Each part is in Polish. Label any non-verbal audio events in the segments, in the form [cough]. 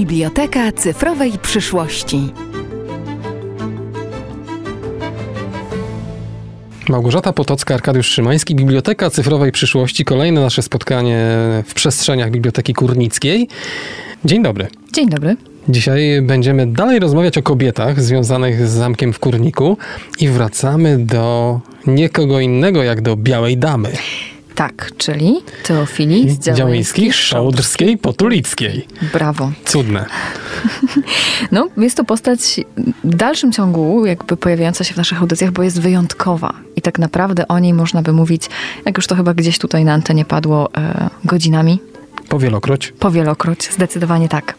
Biblioteka cyfrowej przyszłości. Małgorzata Potocka, Arkadiusz Szymański, Biblioteka Cyfrowej Przyszłości. Kolejne nasze spotkanie w przestrzeniach Biblioteki Kurnickiej. Dzień dobry. Dzień dobry. Dzisiaj będziemy dalej rozmawiać o kobietach związanych z zamkiem w Kurniku i wracamy do nikogo innego jak do Białej Damy. Tak, czyli Teofilii z Działyńskich, Szołdrskiej, Potulickiej. Brawo. Cudne. [laughs] No, jest to postać w dalszym ciągu jakby pojawiająca się w naszych audycjach, bo jest wyjątkowa. I tak naprawdę o niej można by mówić, jak już to chyba gdzieś tutaj na antenie padło, e, godzinami. Powielokroć. Powielokroć, zdecydowanie tak.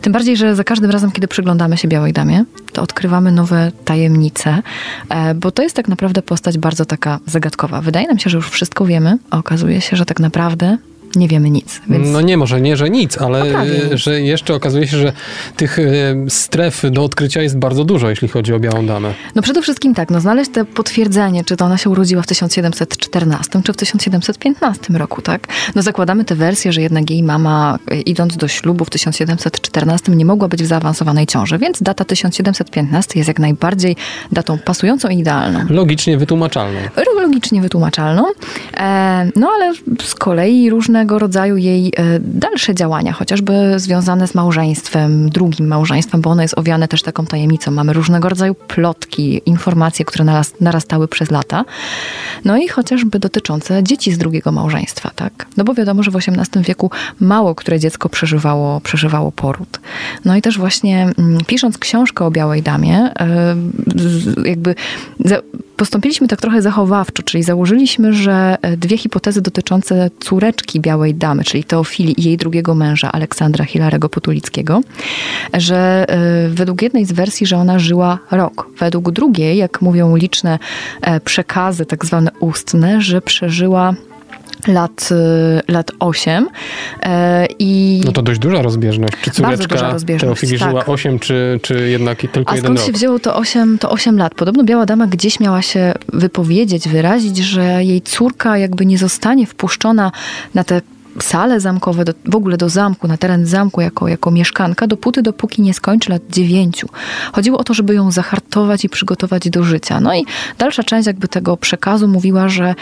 Tym bardziej, że za każdym razem, kiedy przyglądamy się Białej Damie, to odkrywamy nowe tajemnice, e, bo to jest tak naprawdę postać bardzo taka zagadkowa. Wydaje nam się, że już wszystko wiemy, a okazuje się, że tak naprawdę nie wiemy nic. Więc... No nie, może nie, że nic, ale no że jeszcze okazuje się, że tych e, stref do odkrycia jest bardzo dużo, jeśli chodzi o Białą Damę. No przede wszystkim tak, no znaleźć te potwierdzenie, czy to ona się urodziła w 1714, czy w 1715 roku, tak? No zakładamy tę wersję, że jednak jej mama e, idąc do ślubu w 1714 nie mogła być w zaawansowanej ciąży, więc data 1715 jest jak najbardziej datą pasującą i idealną. Logicznie wytłumaczalną. Logicznie wytłumaczalną. E, no ale z kolei różne różnego rodzaju jej e, dalsze działania, chociażby związane z małżeństwem, drugim małżeństwem, bo ono jest owiane też taką tajemnicą. Mamy różnego rodzaju plotki, informacje, które narastały przez lata. No i chociażby dotyczące dzieci z drugiego małżeństwa, tak? No bo wiadomo, że w XVIII wieku mało które dziecko przeżywało, przeżywało poród. No i też właśnie mm, pisząc książkę o Białej Damie, e, jakby postąpiliśmy tak trochę zachowawczo, czyli założyliśmy, że e, dwie hipotezy dotyczące córeczki Białej Damy, czyli Teofilii i jej drugiego męża, Aleksandra Hilarego Potulickiego, że e, według jednej z wersji, że ona żyła rok. Według drugiej, jak mówią liczne e, przekazy, tak zwane ustne, że przeżyła lat, y, lat 8. E, I no to dość duża rozbieżność. Czy córeczka Teofilii tak. żyła 8, czy, czy jednak tylko A jeden rok? A skąd się wzięło to 8, to 8 lat? Podobno Biała Dama gdzieś miała się wypowiedzieć, wyrazić, że jej córka jakby nie zostanie wpuszczona na te sale zamkowe, do, w ogóle do zamku, na teren zamku jako, jako mieszkanka, dopóty, dopóki nie skończy lat dziewięciu. Chodziło o to, żeby ją zahartować i przygotować do życia. No i dalsza część jakby tego przekazu mówiła, że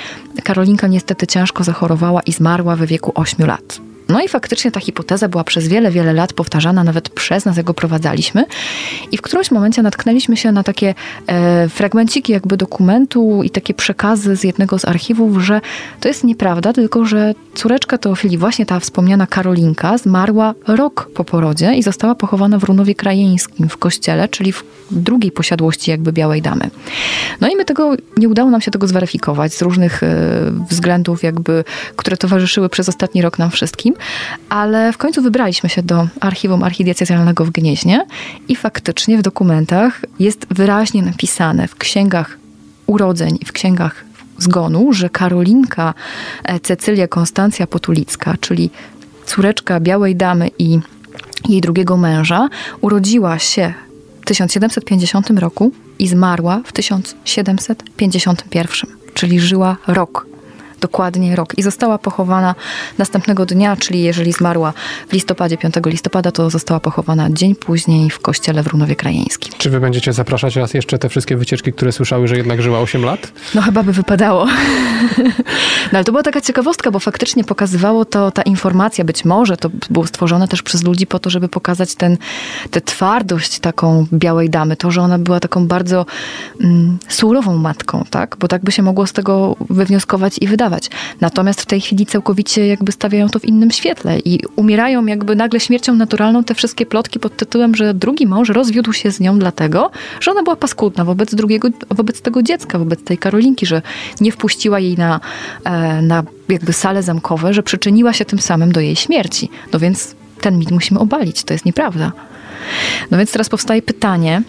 Karolinka niestety ciężko zachorowała i zmarła w wieku ośmiu lat. No i faktycznie ta hipoteza była przez wiele, wiele lat powtarzana, nawet przez nas, jak prowadzaliśmy. I w którymś momencie natknęliśmy się na takie e, fragmenciki jakby dokumentu i takie przekazy z jednego z archiwów, że to jest nieprawda, tylko że córeczka Teofilii, właśnie ta wspomniana Karolinka, zmarła rok po porodzie i została pochowana w Runowie Krajeńskim w kościele, czyli w drugiej posiadłości jakby Białej Damy. No i my tego, nie udało nam się tego zweryfikować z różnych e, względów jakby, które towarzyszyły przez ostatni rok nam wszystkim ale w końcu wybraliśmy się do archiwum archidiecezjalnego w Gnieźnie i faktycznie w dokumentach jest wyraźnie napisane w księgach urodzeń i w księgach zgonu, że Karolinka e, Cecylia Konstancja Potulicka, czyli córeczka Białej Damy i jej drugiego męża, urodziła się w 1750 roku i zmarła w 1751, czyli żyła rok dokładnie rok. I została pochowana następnego dnia, czyli jeżeli zmarła w listopadzie, 5 listopada, to została pochowana dzień później w kościele w Runowie Krajeńskim. Czy wy będziecie zapraszać raz jeszcze te wszystkie wycieczki, które słyszały, że jednak żyła 8 lat? No chyba by wypadało. [laughs] no ale to była taka ciekawostka, bo faktycznie pokazywało to, ta informacja, być może to było stworzone też przez ludzi po to, żeby pokazać ten, tę twardość taką białej damy, to, że ona była taką bardzo mm, surową matką, tak? Bo tak by się mogło z tego wywnioskować i wydawać Natomiast w tej chwili całkowicie jakby stawiają to w innym świetle i umierają jakby nagle śmiercią naturalną te wszystkie plotki pod tytułem, że drugi mąż rozwiódł się z nią dlatego, że ona była paskudna wobec drugiego, wobec tego dziecka, wobec tej Karolinki, że nie wpuściła jej na, e, na jakby sale zamkowe, że przyczyniła się tym samym do jej śmierci. No więc ten mit musimy obalić, to jest nieprawda. No więc teraz powstaje pytanie,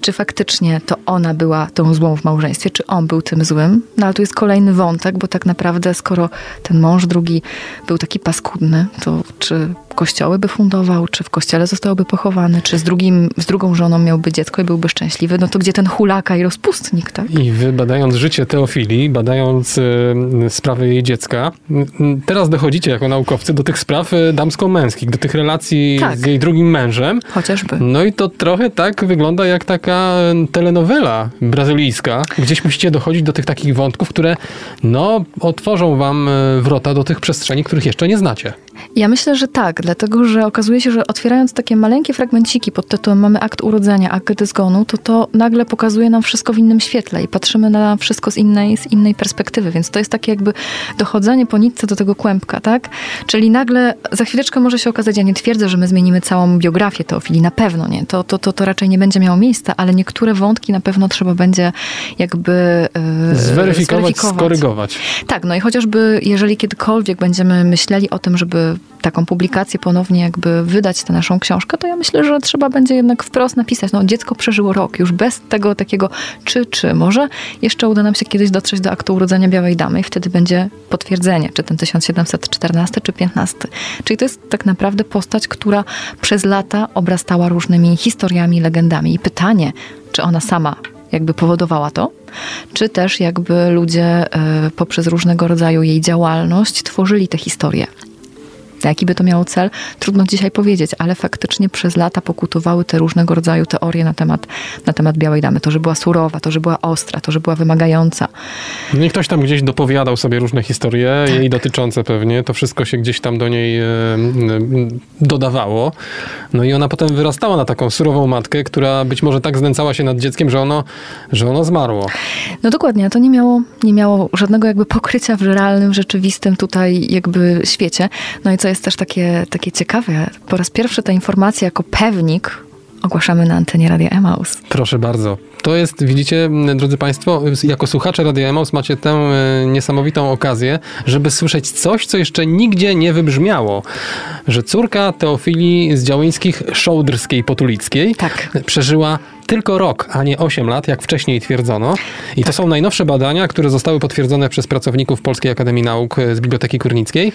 czy faktycznie to ona była tą złą w małżeństwie, czy on był tym złym. No ale tu jest kolejny wątek, bo tak naprawdę skoro ten mąż drugi był taki paskudny, to czy kościoły by fundował, czy w kościele zostałby pochowany, czy z, drugim, z drugą żoną miałby dziecko i byłby szczęśliwy, no to gdzie ten hulaka i rozpustnik, tak? I wy badając życie Teofilii, badając y, sprawy jej dziecka, y, teraz dochodzicie jako naukowcy do tych spraw y, damsko-męskich, do tych relacji Tak. z jej drugim mężem. Chociażby. No i to trochę tak wygląda jak taka telenowela brazylijska. Gdzieś musicie dochodzić do tych takich wątków, które no, otworzą wam y, wrota do tych przestrzeni, których jeszcze nie znacie. Ja myślę, że tak, dlatego że okazuje się, że otwierając takie maleńkie fragmenciki pod tytułem mamy akt urodzenia, akt zgonu, to to nagle pokazuje nam wszystko w innym świetle i patrzymy na wszystko z innej, z innej perspektywy, więc to jest takie jakby dochodzenie po nitce do tego kłębka, tak? Czyli nagle za chwileczkę może się okazać, ja nie twierdzę, że my zmienimy całą biografię Teofilii, na pewno nie, to, to, to, to raczej nie będzie miało miejsca, ale niektóre wątki na pewno trzeba będzie jakby yy, Zweryfikować, skorygować. tak, no i chociażby jeżeli kiedykolwiek będziemy myśleli o tym, żeby taką publikację ponownie jakby wydać tę naszą książkę, to ja myślę, że trzeba będzie jednak wprost napisać, no dziecko przeżyło rok, już bez tego takiego czy, czy. Może jeszcze uda nam się kiedyś dotrzeć do aktu urodzenia Białej Damy i wtedy będzie potwierdzenie, czy ten 1714, czy 15. Czyli to jest tak naprawdę postać, która przez lata obrastała różnymi historiami, legendami. I pytanie, czy ona sama jakby powodowała to, czy też jakby ludzie e, poprzez różnego rodzaju jej działalność tworzyli te historie. Jaki by to miało cel? Trudno dzisiaj powiedzieć, ale faktycznie przez lata pokutowały te różnego rodzaju teorie na temat, na temat Białej Damy. To, że była surowa, to, że była ostra, to, że była wymagająca. No i ktoś tam gdzieś dopowiadał sobie różne historie, Tak. jej dotyczące pewnie. To wszystko się gdzieś tam do niej dodawało. No i ona potem wyrastała na taką surową matkę, która być może tak znęcała się nad dzieckiem, że ono, że ono zmarło. No dokładnie, a to nie miało, nie miało żadnego jakby pokrycia w realnym, rzeczywistym tutaj jakby świecie. No i co jest też takie, takie ciekawe, po raz pierwszy ta informacja jako pewnik ogłaszamy na antenie Radia Emaus. Proszę bardzo. To jest, widzicie, drodzy Państwo, jako słuchacze Radia Emaus macie tę e, niesamowitą okazję, żeby słyszeć coś, co jeszcze nigdzie nie wybrzmiało. Że córka Teofilii z Działyńskich Szołdrskiej Potulickiej Tak. przeżyła tylko rok, a nie 8 lat, jak wcześniej twierdzono. I to są najnowsze badania, które zostały potwierdzone przez pracowników Polskiej Akademii Nauk e, z Biblioteki Kurnickiej.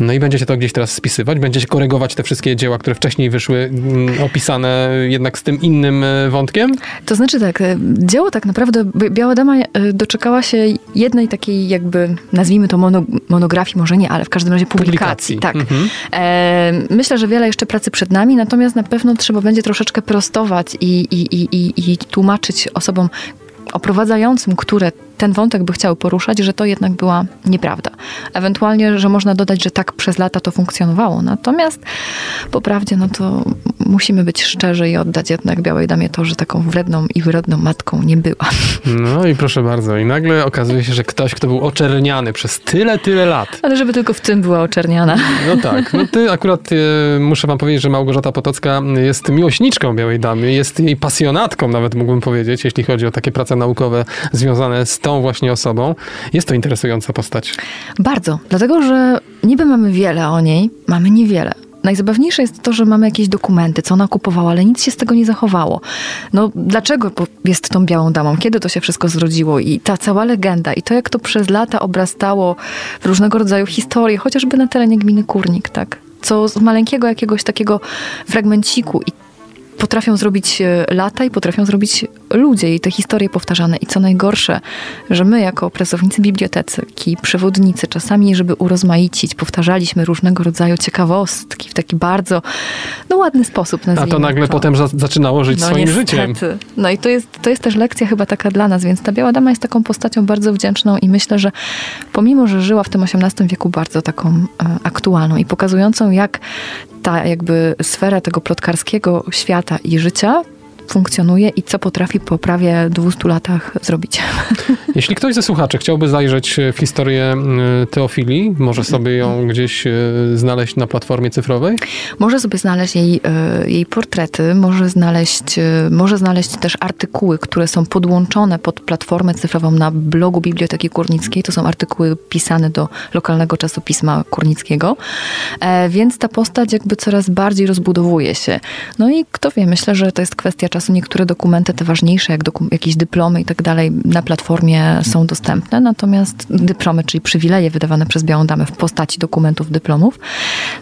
No i będziecie to gdzieś teraz spisywać, będziecie korygować te wszystkie dzieła, które wcześniej wyszły, mm, opisane jednak z tym innym e, wątkiem? To znaczy tak, e, dzieło tak naprawdę, Biała Dama e, doczekała się jednej takiej jakby, nazwijmy to mono, monografii, może nie, ale w każdym razie publikacji. Tak. Mhm. E, myślę, że wiele jeszcze pracy przed nami, natomiast na pewno trzeba będzie troszeczkę prostować i, i, i, i, i tłumaczyć osobom oprowadzającym, które ten wątek by chciały poruszać, że to jednak była nieprawda. Ewentualnie, że można dodać, że tak przez lata to funkcjonowało. Natomiast po prawdzie, no to musimy być szczerzy i oddać jednak Białej Damie to, że taką wredną i wyrodną matką nie była. No i proszę bardzo. I nagle okazuje się, że ktoś, kto był oczerniany przez tyle, tyle lat. Ale żeby tylko w tym była oczerniana. No tak. No ty akurat e, muszę wam powiedzieć, że Małgorzata Potocka jest miłośniczką Białej Damy, jest jej pasjonatką nawet mógłbym powiedzieć, jeśli chodzi o takie prace naukowe związane z tą właśnie osobą. Jest to interesująca postać. Bardzo, dlatego że niby mamy wiele o niej, mamy niewiele. Najzabawniejsze jest to, że mamy jakieś dokumenty, co ona kupowała, ale nic się z tego nie zachowało. No dlaczego jest tą białą damą? Kiedy to się wszystko zrodziło? I ta cała legenda, i to jak to przez lata obrastało w różnego rodzaju historie, chociażby na terenie gminy Kurnik, tak? Co z maleńkiego jakiegoś takiego fragmenciku i potrafią zrobić e, lata i potrafią zrobić ludzie i te historie powtarzane. I co najgorsze, że my jako pracownicy biblioteki, przewodnicy, czasami, żeby urozmaicić, powtarzaliśmy różnego rodzaju ciekawostki w taki bardzo no, ładny sposób. A to nagle potem za- zaczynało żyć no, swoim niestety. życiem. No i to jest, to jest też lekcja chyba taka dla nas, więc ta Biała Dama jest taką postacią bardzo wdzięczną i myślę, że pomimo, że żyła w tym XVIII wieku bardzo taką e, aktualną i pokazującą, jak ta jakby sfera tego plotkarskiego świata i życia funkcjonuje i co potrafi po prawie 200 latach zrobić. [laughs] Jeśli ktoś ze słuchaczy chciałby zajrzeć w historię e, Teofilii, może sobie ją gdzieś e, znaleźć na platformie cyfrowej? Może sobie znaleźć jej, e, jej portrety, może znaleźć, może znaleźć też artykuły, które są podłączone pod platformę cyfrową na blogu Biblioteki Kurnickiej. To są artykuły pisane do lokalnego czasopisma kurnickiego. E, Więc ta postać jakby coraz bardziej rozbudowuje się. No i kto wie, myślę, że to jest kwestia czasu. Niektóre dokumenty, te ważniejsze, jak jakieś dyplomy i tak dalej, na platformie są dostępne. Natomiast dyplomy, czyli przywileje wydawane przez Białą Damę w postaci dokumentów, dyplomów.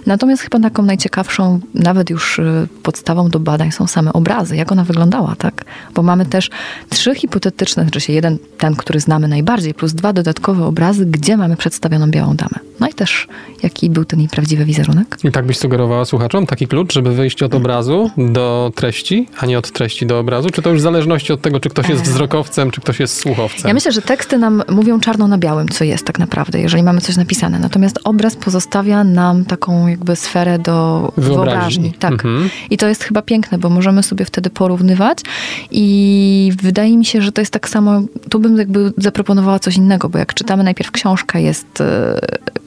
Natomiast chyba taką najciekawszą, nawet już y, podstawą do badań są same obrazy, jak ona wyglądała, tak? Bo mamy też trzy hipotetyczne, znaczy się jeden, ten, który znamy najbardziej, plus dwa dodatkowe obrazy, gdzie mamy przedstawioną białą damę. No i też jaki był ten jej prawdziwy wizerunek. I tak byś sugerowała słuchaczom taki klucz, żeby wyjść od obrazu do treści, a nie od treści do obrazu? Czy to już w zależności od tego, czy ktoś jest wzrokowcem, czy ktoś jest słuchowcem? Ja myślę, że teksty nam mówią czarno na białym, co jest tak naprawdę, jeżeli mamy coś napisane. Natomiast obraz pozostawia nam taką jakby sferę do Wyobraźni. wyobraźni. Tak. Mhm. I to jest chyba piękne, bo możemy sobie wtedy porównywać i wydaje mi się, że to jest tak samo, tu bym jakby zaproponowała coś innego, bo jak czytamy najpierw książkę, jest e,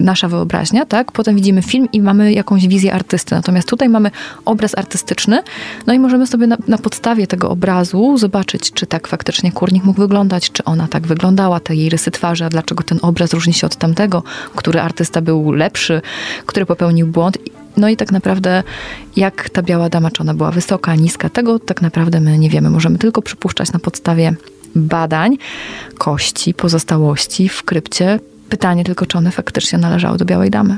nasza wyobraźnia, tak? Potem widzimy film i mamy jakąś wizję artysty. Natomiast tutaj mamy obraz artystyczny, no i możemy sobie na, na podstawie tego obrazu zobaczyć, czy tak faktycznie kurnik mógł wyglądać, czy ona tak wyglądała, te jej rysy twarzy, a dlaczego ten obraz różni się od tamtego, który artysta był lepszy, który popełnił błąd. No i tak naprawdę, jak ta biała dama, czy ona była wysoka, niska, tego tak naprawdę my nie wiemy. Możemy tylko przypuszczać na podstawie badań, kości, pozostałości w krypcie. Pytanie tylko, czy one faktycznie należały do białej damy.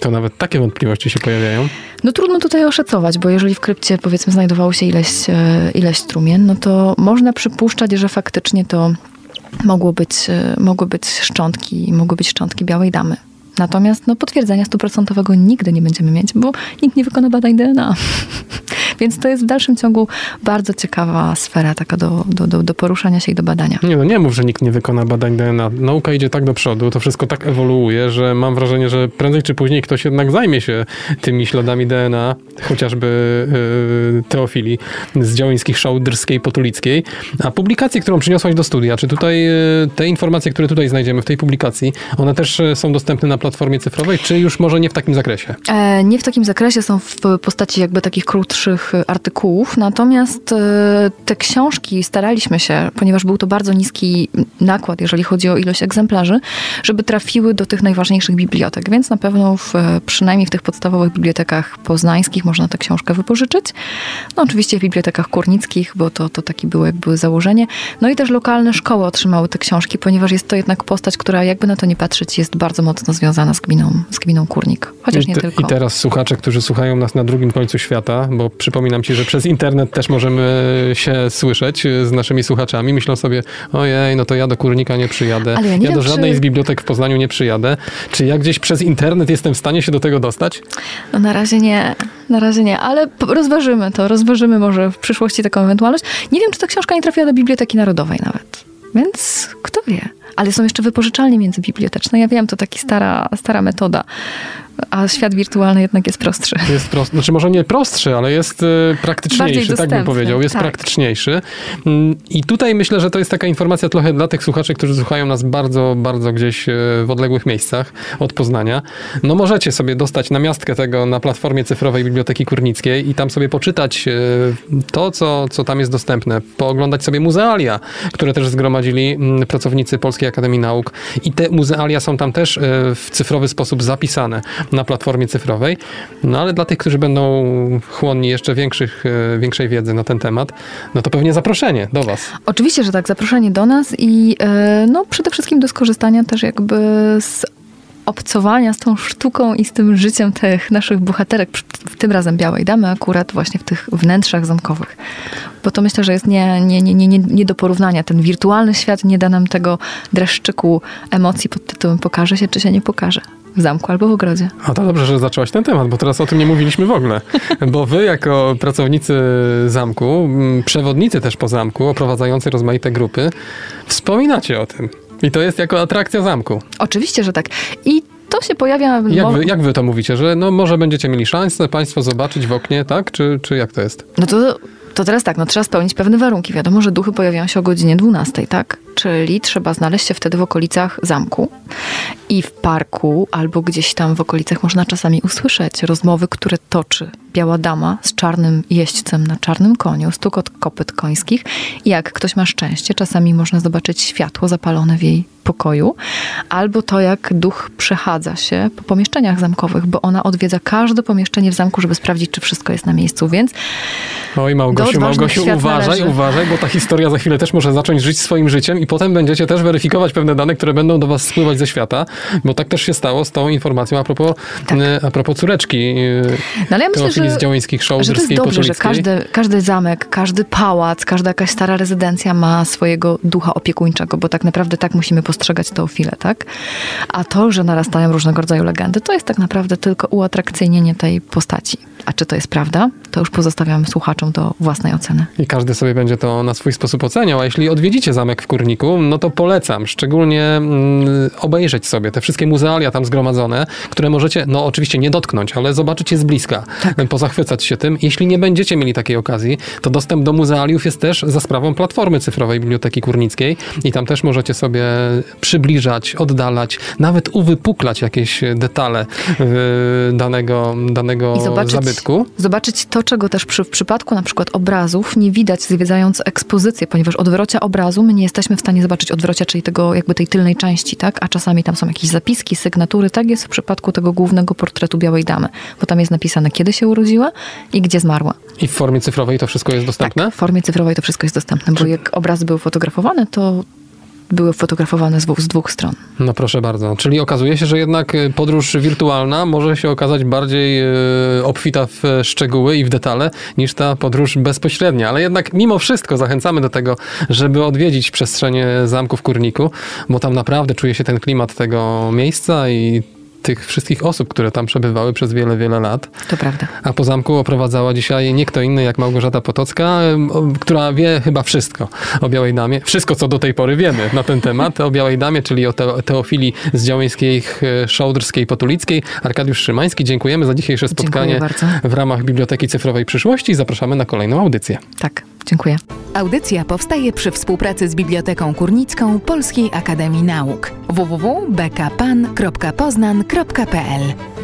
To nawet takie wątpliwości się pojawiają. No trudno tutaj oszacować, bo jeżeli w krypcie powiedzmy znajdowało się ileś, e, ileś strumien, no to można przypuszczać, że faktycznie to mogło być, e, mogły być szczątki, mogły być szczątki białej damy. Natomiast no, potwierdzenia stuprocentowego nigdy nie będziemy mieć, bo nikt nie wykona badań DNA. [laughs] Więc to jest w dalszym ciągu bardzo ciekawa sfera taka do, do, do, do poruszania się i do badania. Nie no, nie mów, że nikt nie wykona badań DNA. Nauka idzie tak do przodu, to wszystko tak ewoluuje, że mam wrażenie, że prędzej czy później ktoś jednak zajmie się tymi śladami DNA, chociażby yy, Teofili z Działyńskich Szałdyrskiej Potulickiej. A publikację, którą przyniosłaś do studia, czy tutaj yy, te informacje, które tutaj znajdziemy w tej publikacji, one też yy, są dostępne na platformie cyfrowej, czy już może nie w takim zakresie? E, nie w takim zakresie, są w postaci jakby takich krótszych e, artykułów, natomiast e, te książki staraliśmy się, ponieważ był to bardzo niski nakład, jeżeli chodzi o ilość egzemplarzy, żeby trafiły do tych najważniejszych bibliotek, więc na pewno w, e, przynajmniej w tych podstawowych bibliotekach poznańskich można tę książkę wypożyczyć. No oczywiście w bibliotekach kurnickich, bo to, to takie było jakby założenie. No i też lokalne szkoły otrzymały te książki, ponieważ jest to jednak postać, która jakby na to nie patrzeć jest bardzo mocno związana z gminą, z gminą Kurnik. Chociaż nie I, te, tylko. I teraz słuchacze, którzy słuchają nas na drugim końcu świata, bo przypominam ci, że przez internet też możemy się słyszeć z naszymi słuchaczami, myślą sobie, ojej, no to ja do Kurnika nie przyjadę, Ale ja nie ja do wiem, żadnej czy- z bibliotek w Poznaniu nie przyjadę. Czy ja gdzieś przez internet jestem w stanie się do tego dostać? No na razie nie, na razie nie, ale rozważymy to, rozważymy może w przyszłości taką ewentualność. Nie wiem, czy ta książka nie trafiła do Biblioteki Narodowej nawet, więc kto wie. Ale są jeszcze wypożyczalnie międzybiblioteczne. Ja wiem, to taka stara, stara metoda, a świat wirtualny jednak jest prostszy. Jest prost, znaczy może nie prostszy, ale jest e, praktyczniejszy, tak bym powiedział. Jest tak. praktyczniejszy. Mm, I tutaj myślę, że to jest taka informacja trochę dla tych słuchaczy, którzy słuchają nas bardzo, bardzo gdzieś e, w odległych miejscach od Poznania. No możecie sobie dostać namiastkę tego na platformie cyfrowej Biblioteki Kurnickiej i tam sobie poczytać e, to, co, co tam jest dostępne. Pooglądać sobie muzealia, które też zgromadzili mm, pracownicy Polskiej Akademii Nauk. I te muzealia są tam też w cyfrowy sposób zapisane na platformie cyfrowej. No ale dla tych, którzy będą chłonni jeszcze większych, e, większej wiedzy na ten temat, no to pewnie zaproszenie do Was. Oczywiście, że tak, zaproszenie do nas i e, no, przede wszystkim do skorzystania też jakby z obcowania z tą sztuką i z tym życiem tych naszych bohaterek, tym razem Białej Damy, akurat właśnie w tych wnętrzach zamkowych. Bo to myślę, że jest nie, nie, nie, nie, nie do porównania. Ten wirtualny świat nie da nam tego dreszczyku emocji pod tytułem pokaże się, czy się nie pokaże. W zamku albo w ogrodzie. A to dobrze, że zaczęłaś ten temat, bo teraz o tym nie mówiliśmy w ogóle. Bo wy jako pracownicy zamku, m, przewodnicy też po zamku, oprowadzający rozmaite grupy, wspominacie o tym. I to jest jako atrakcja zamku. Oczywiście, że tak. I to się pojawia... Jak wy, jak wy to mówicie, że no może będziecie mieli szansę państwo zobaczyć w oknie, tak? Czy, czy jak to jest? No to, to teraz tak, no trzeba spełnić pewne warunki. Wiadomo, że duchy pojawiają się o godzinie 12, tak? Czyli trzeba znaleźć się wtedy w okolicach zamku i w parku albo gdzieś tam w okolicach można czasami usłyszeć rozmowy, które toczy biała dama z czarnym jeźdźcem na czarnym koniu, stukot kopyt końskich i jak ktoś ma szczęście, czasami można zobaczyć światło zapalone w jej pokoju, albo to, jak duch przechadza się po pomieszczeniach zamkowych, bo ona odwiedza każde pomieszczenie w zamku, żeby sprawdzić, czy wszystko jest na miejscu, więc Oj, Małgosiu, Małgosiu, uważaj, należy. uważaj, bo ta historia za chwilę też może zacząć żyć swoim życiem i potem będziecie też weryfikować pewne dane, które będą do was spływać ze świata, bo tak też się stało z tą informacją a propos, Tak. e, a propos córeczki No ale ja myślę, że, z Działyńskich, że to jest dobrze, że każdy, każdy zamek, każdy pałac, każda jakaś stara rezydencja ma swojego ducha opiekuńczego, bo tak naprawdę tak musimy postrzegać Teofilę, tak? A to, że narastają różnego rodzaju legendy, to jest tak naprawdę tylko uatrakcyjnienie tej postaci. A czy to jest prawda? To już pozostawiam słuchaczom do własnej oceny. I każdy sobie będzie to na swój sposób oceniał. A jeśli odwiedzicie zamek w Kurniku, no to polecam szczególnie mm, obejrzeć sobie te wszystkie muzealia tam zgromadzone, które możecie, no oczywiście nie dotknąć, ale zobaczyć je z bliska, pozachwycać się tym. Jeśli nie będziecie mieli takiej okazji, to dostęp do muzealiów jest też za sprawą platformy cyfrowej Biblioteki Kurnickiej i tam też możecie sobie przybliżać, oddalać, nawet uwypuklać jakieś detale y, danego, danego I zobaczyć, zabytku. zobaczyć to, czego też przy, w przypadku na przykład obrazów nie widać zwiedzając ekspozycję, ponieważ odwrocia obrazu my nie jesteśmy w stanie zobaczyć odwrocia, czyli tego jakby tej tylnej części, tak? A czasami tam są jakieś zapiski, sygnatury. Tak jest w przypadku tego głównego portretu Białej Damy, bo tam jest napisane, kiedy się urodziła i gdzie zmarła. I w formie cyfrowej to wszystko jest dostępne? Tak, w formie cyfrowej to wszystko jest dostępne, bo jak obrazy były fotografowane, to były fotografowane z dwóch, z dwóch stron. No proszę bardzo. Czyli okazuje się, że jednak y, podróż wirtualna może się okazać bardziej y, obfita w e, szczegóły i w detale niż ta podróż bezpośrednia. Ale jednak mimo wszystko zachęcamy do tego, żeby odwiedzić przestrzenie zamku w Kurniku, bo tam naprawdę czuje się ten klimat tego miejsca i tych wszystkich osób, które tam przebywały przez wiele, wiele lat. To prawda. A po zamku oprowadzała dzisiaj nie kto inny jak Małgorzata Potocka, która wie chyba wszystko o Białej Damie. Wszystko, co do tej pory wiemy na ten temat o Białej Damie, czyli o Teo- Teofilii z Działyńskiej, e, Szołdrskiej, Potulickiej. Arkadiusz Szymański, dziękujemy za dzisiejsze spotkanie bardzo. w ramach Biblioteki Cyfrowej Przyszłości. Zapraszamy na kolejną audycję. Tak, dziękuję. Audycja powstaje przy współpracy z Biblioteką Kurnicką Polskiej Akademii Nauk www.bkpan.poznan.pl www.pl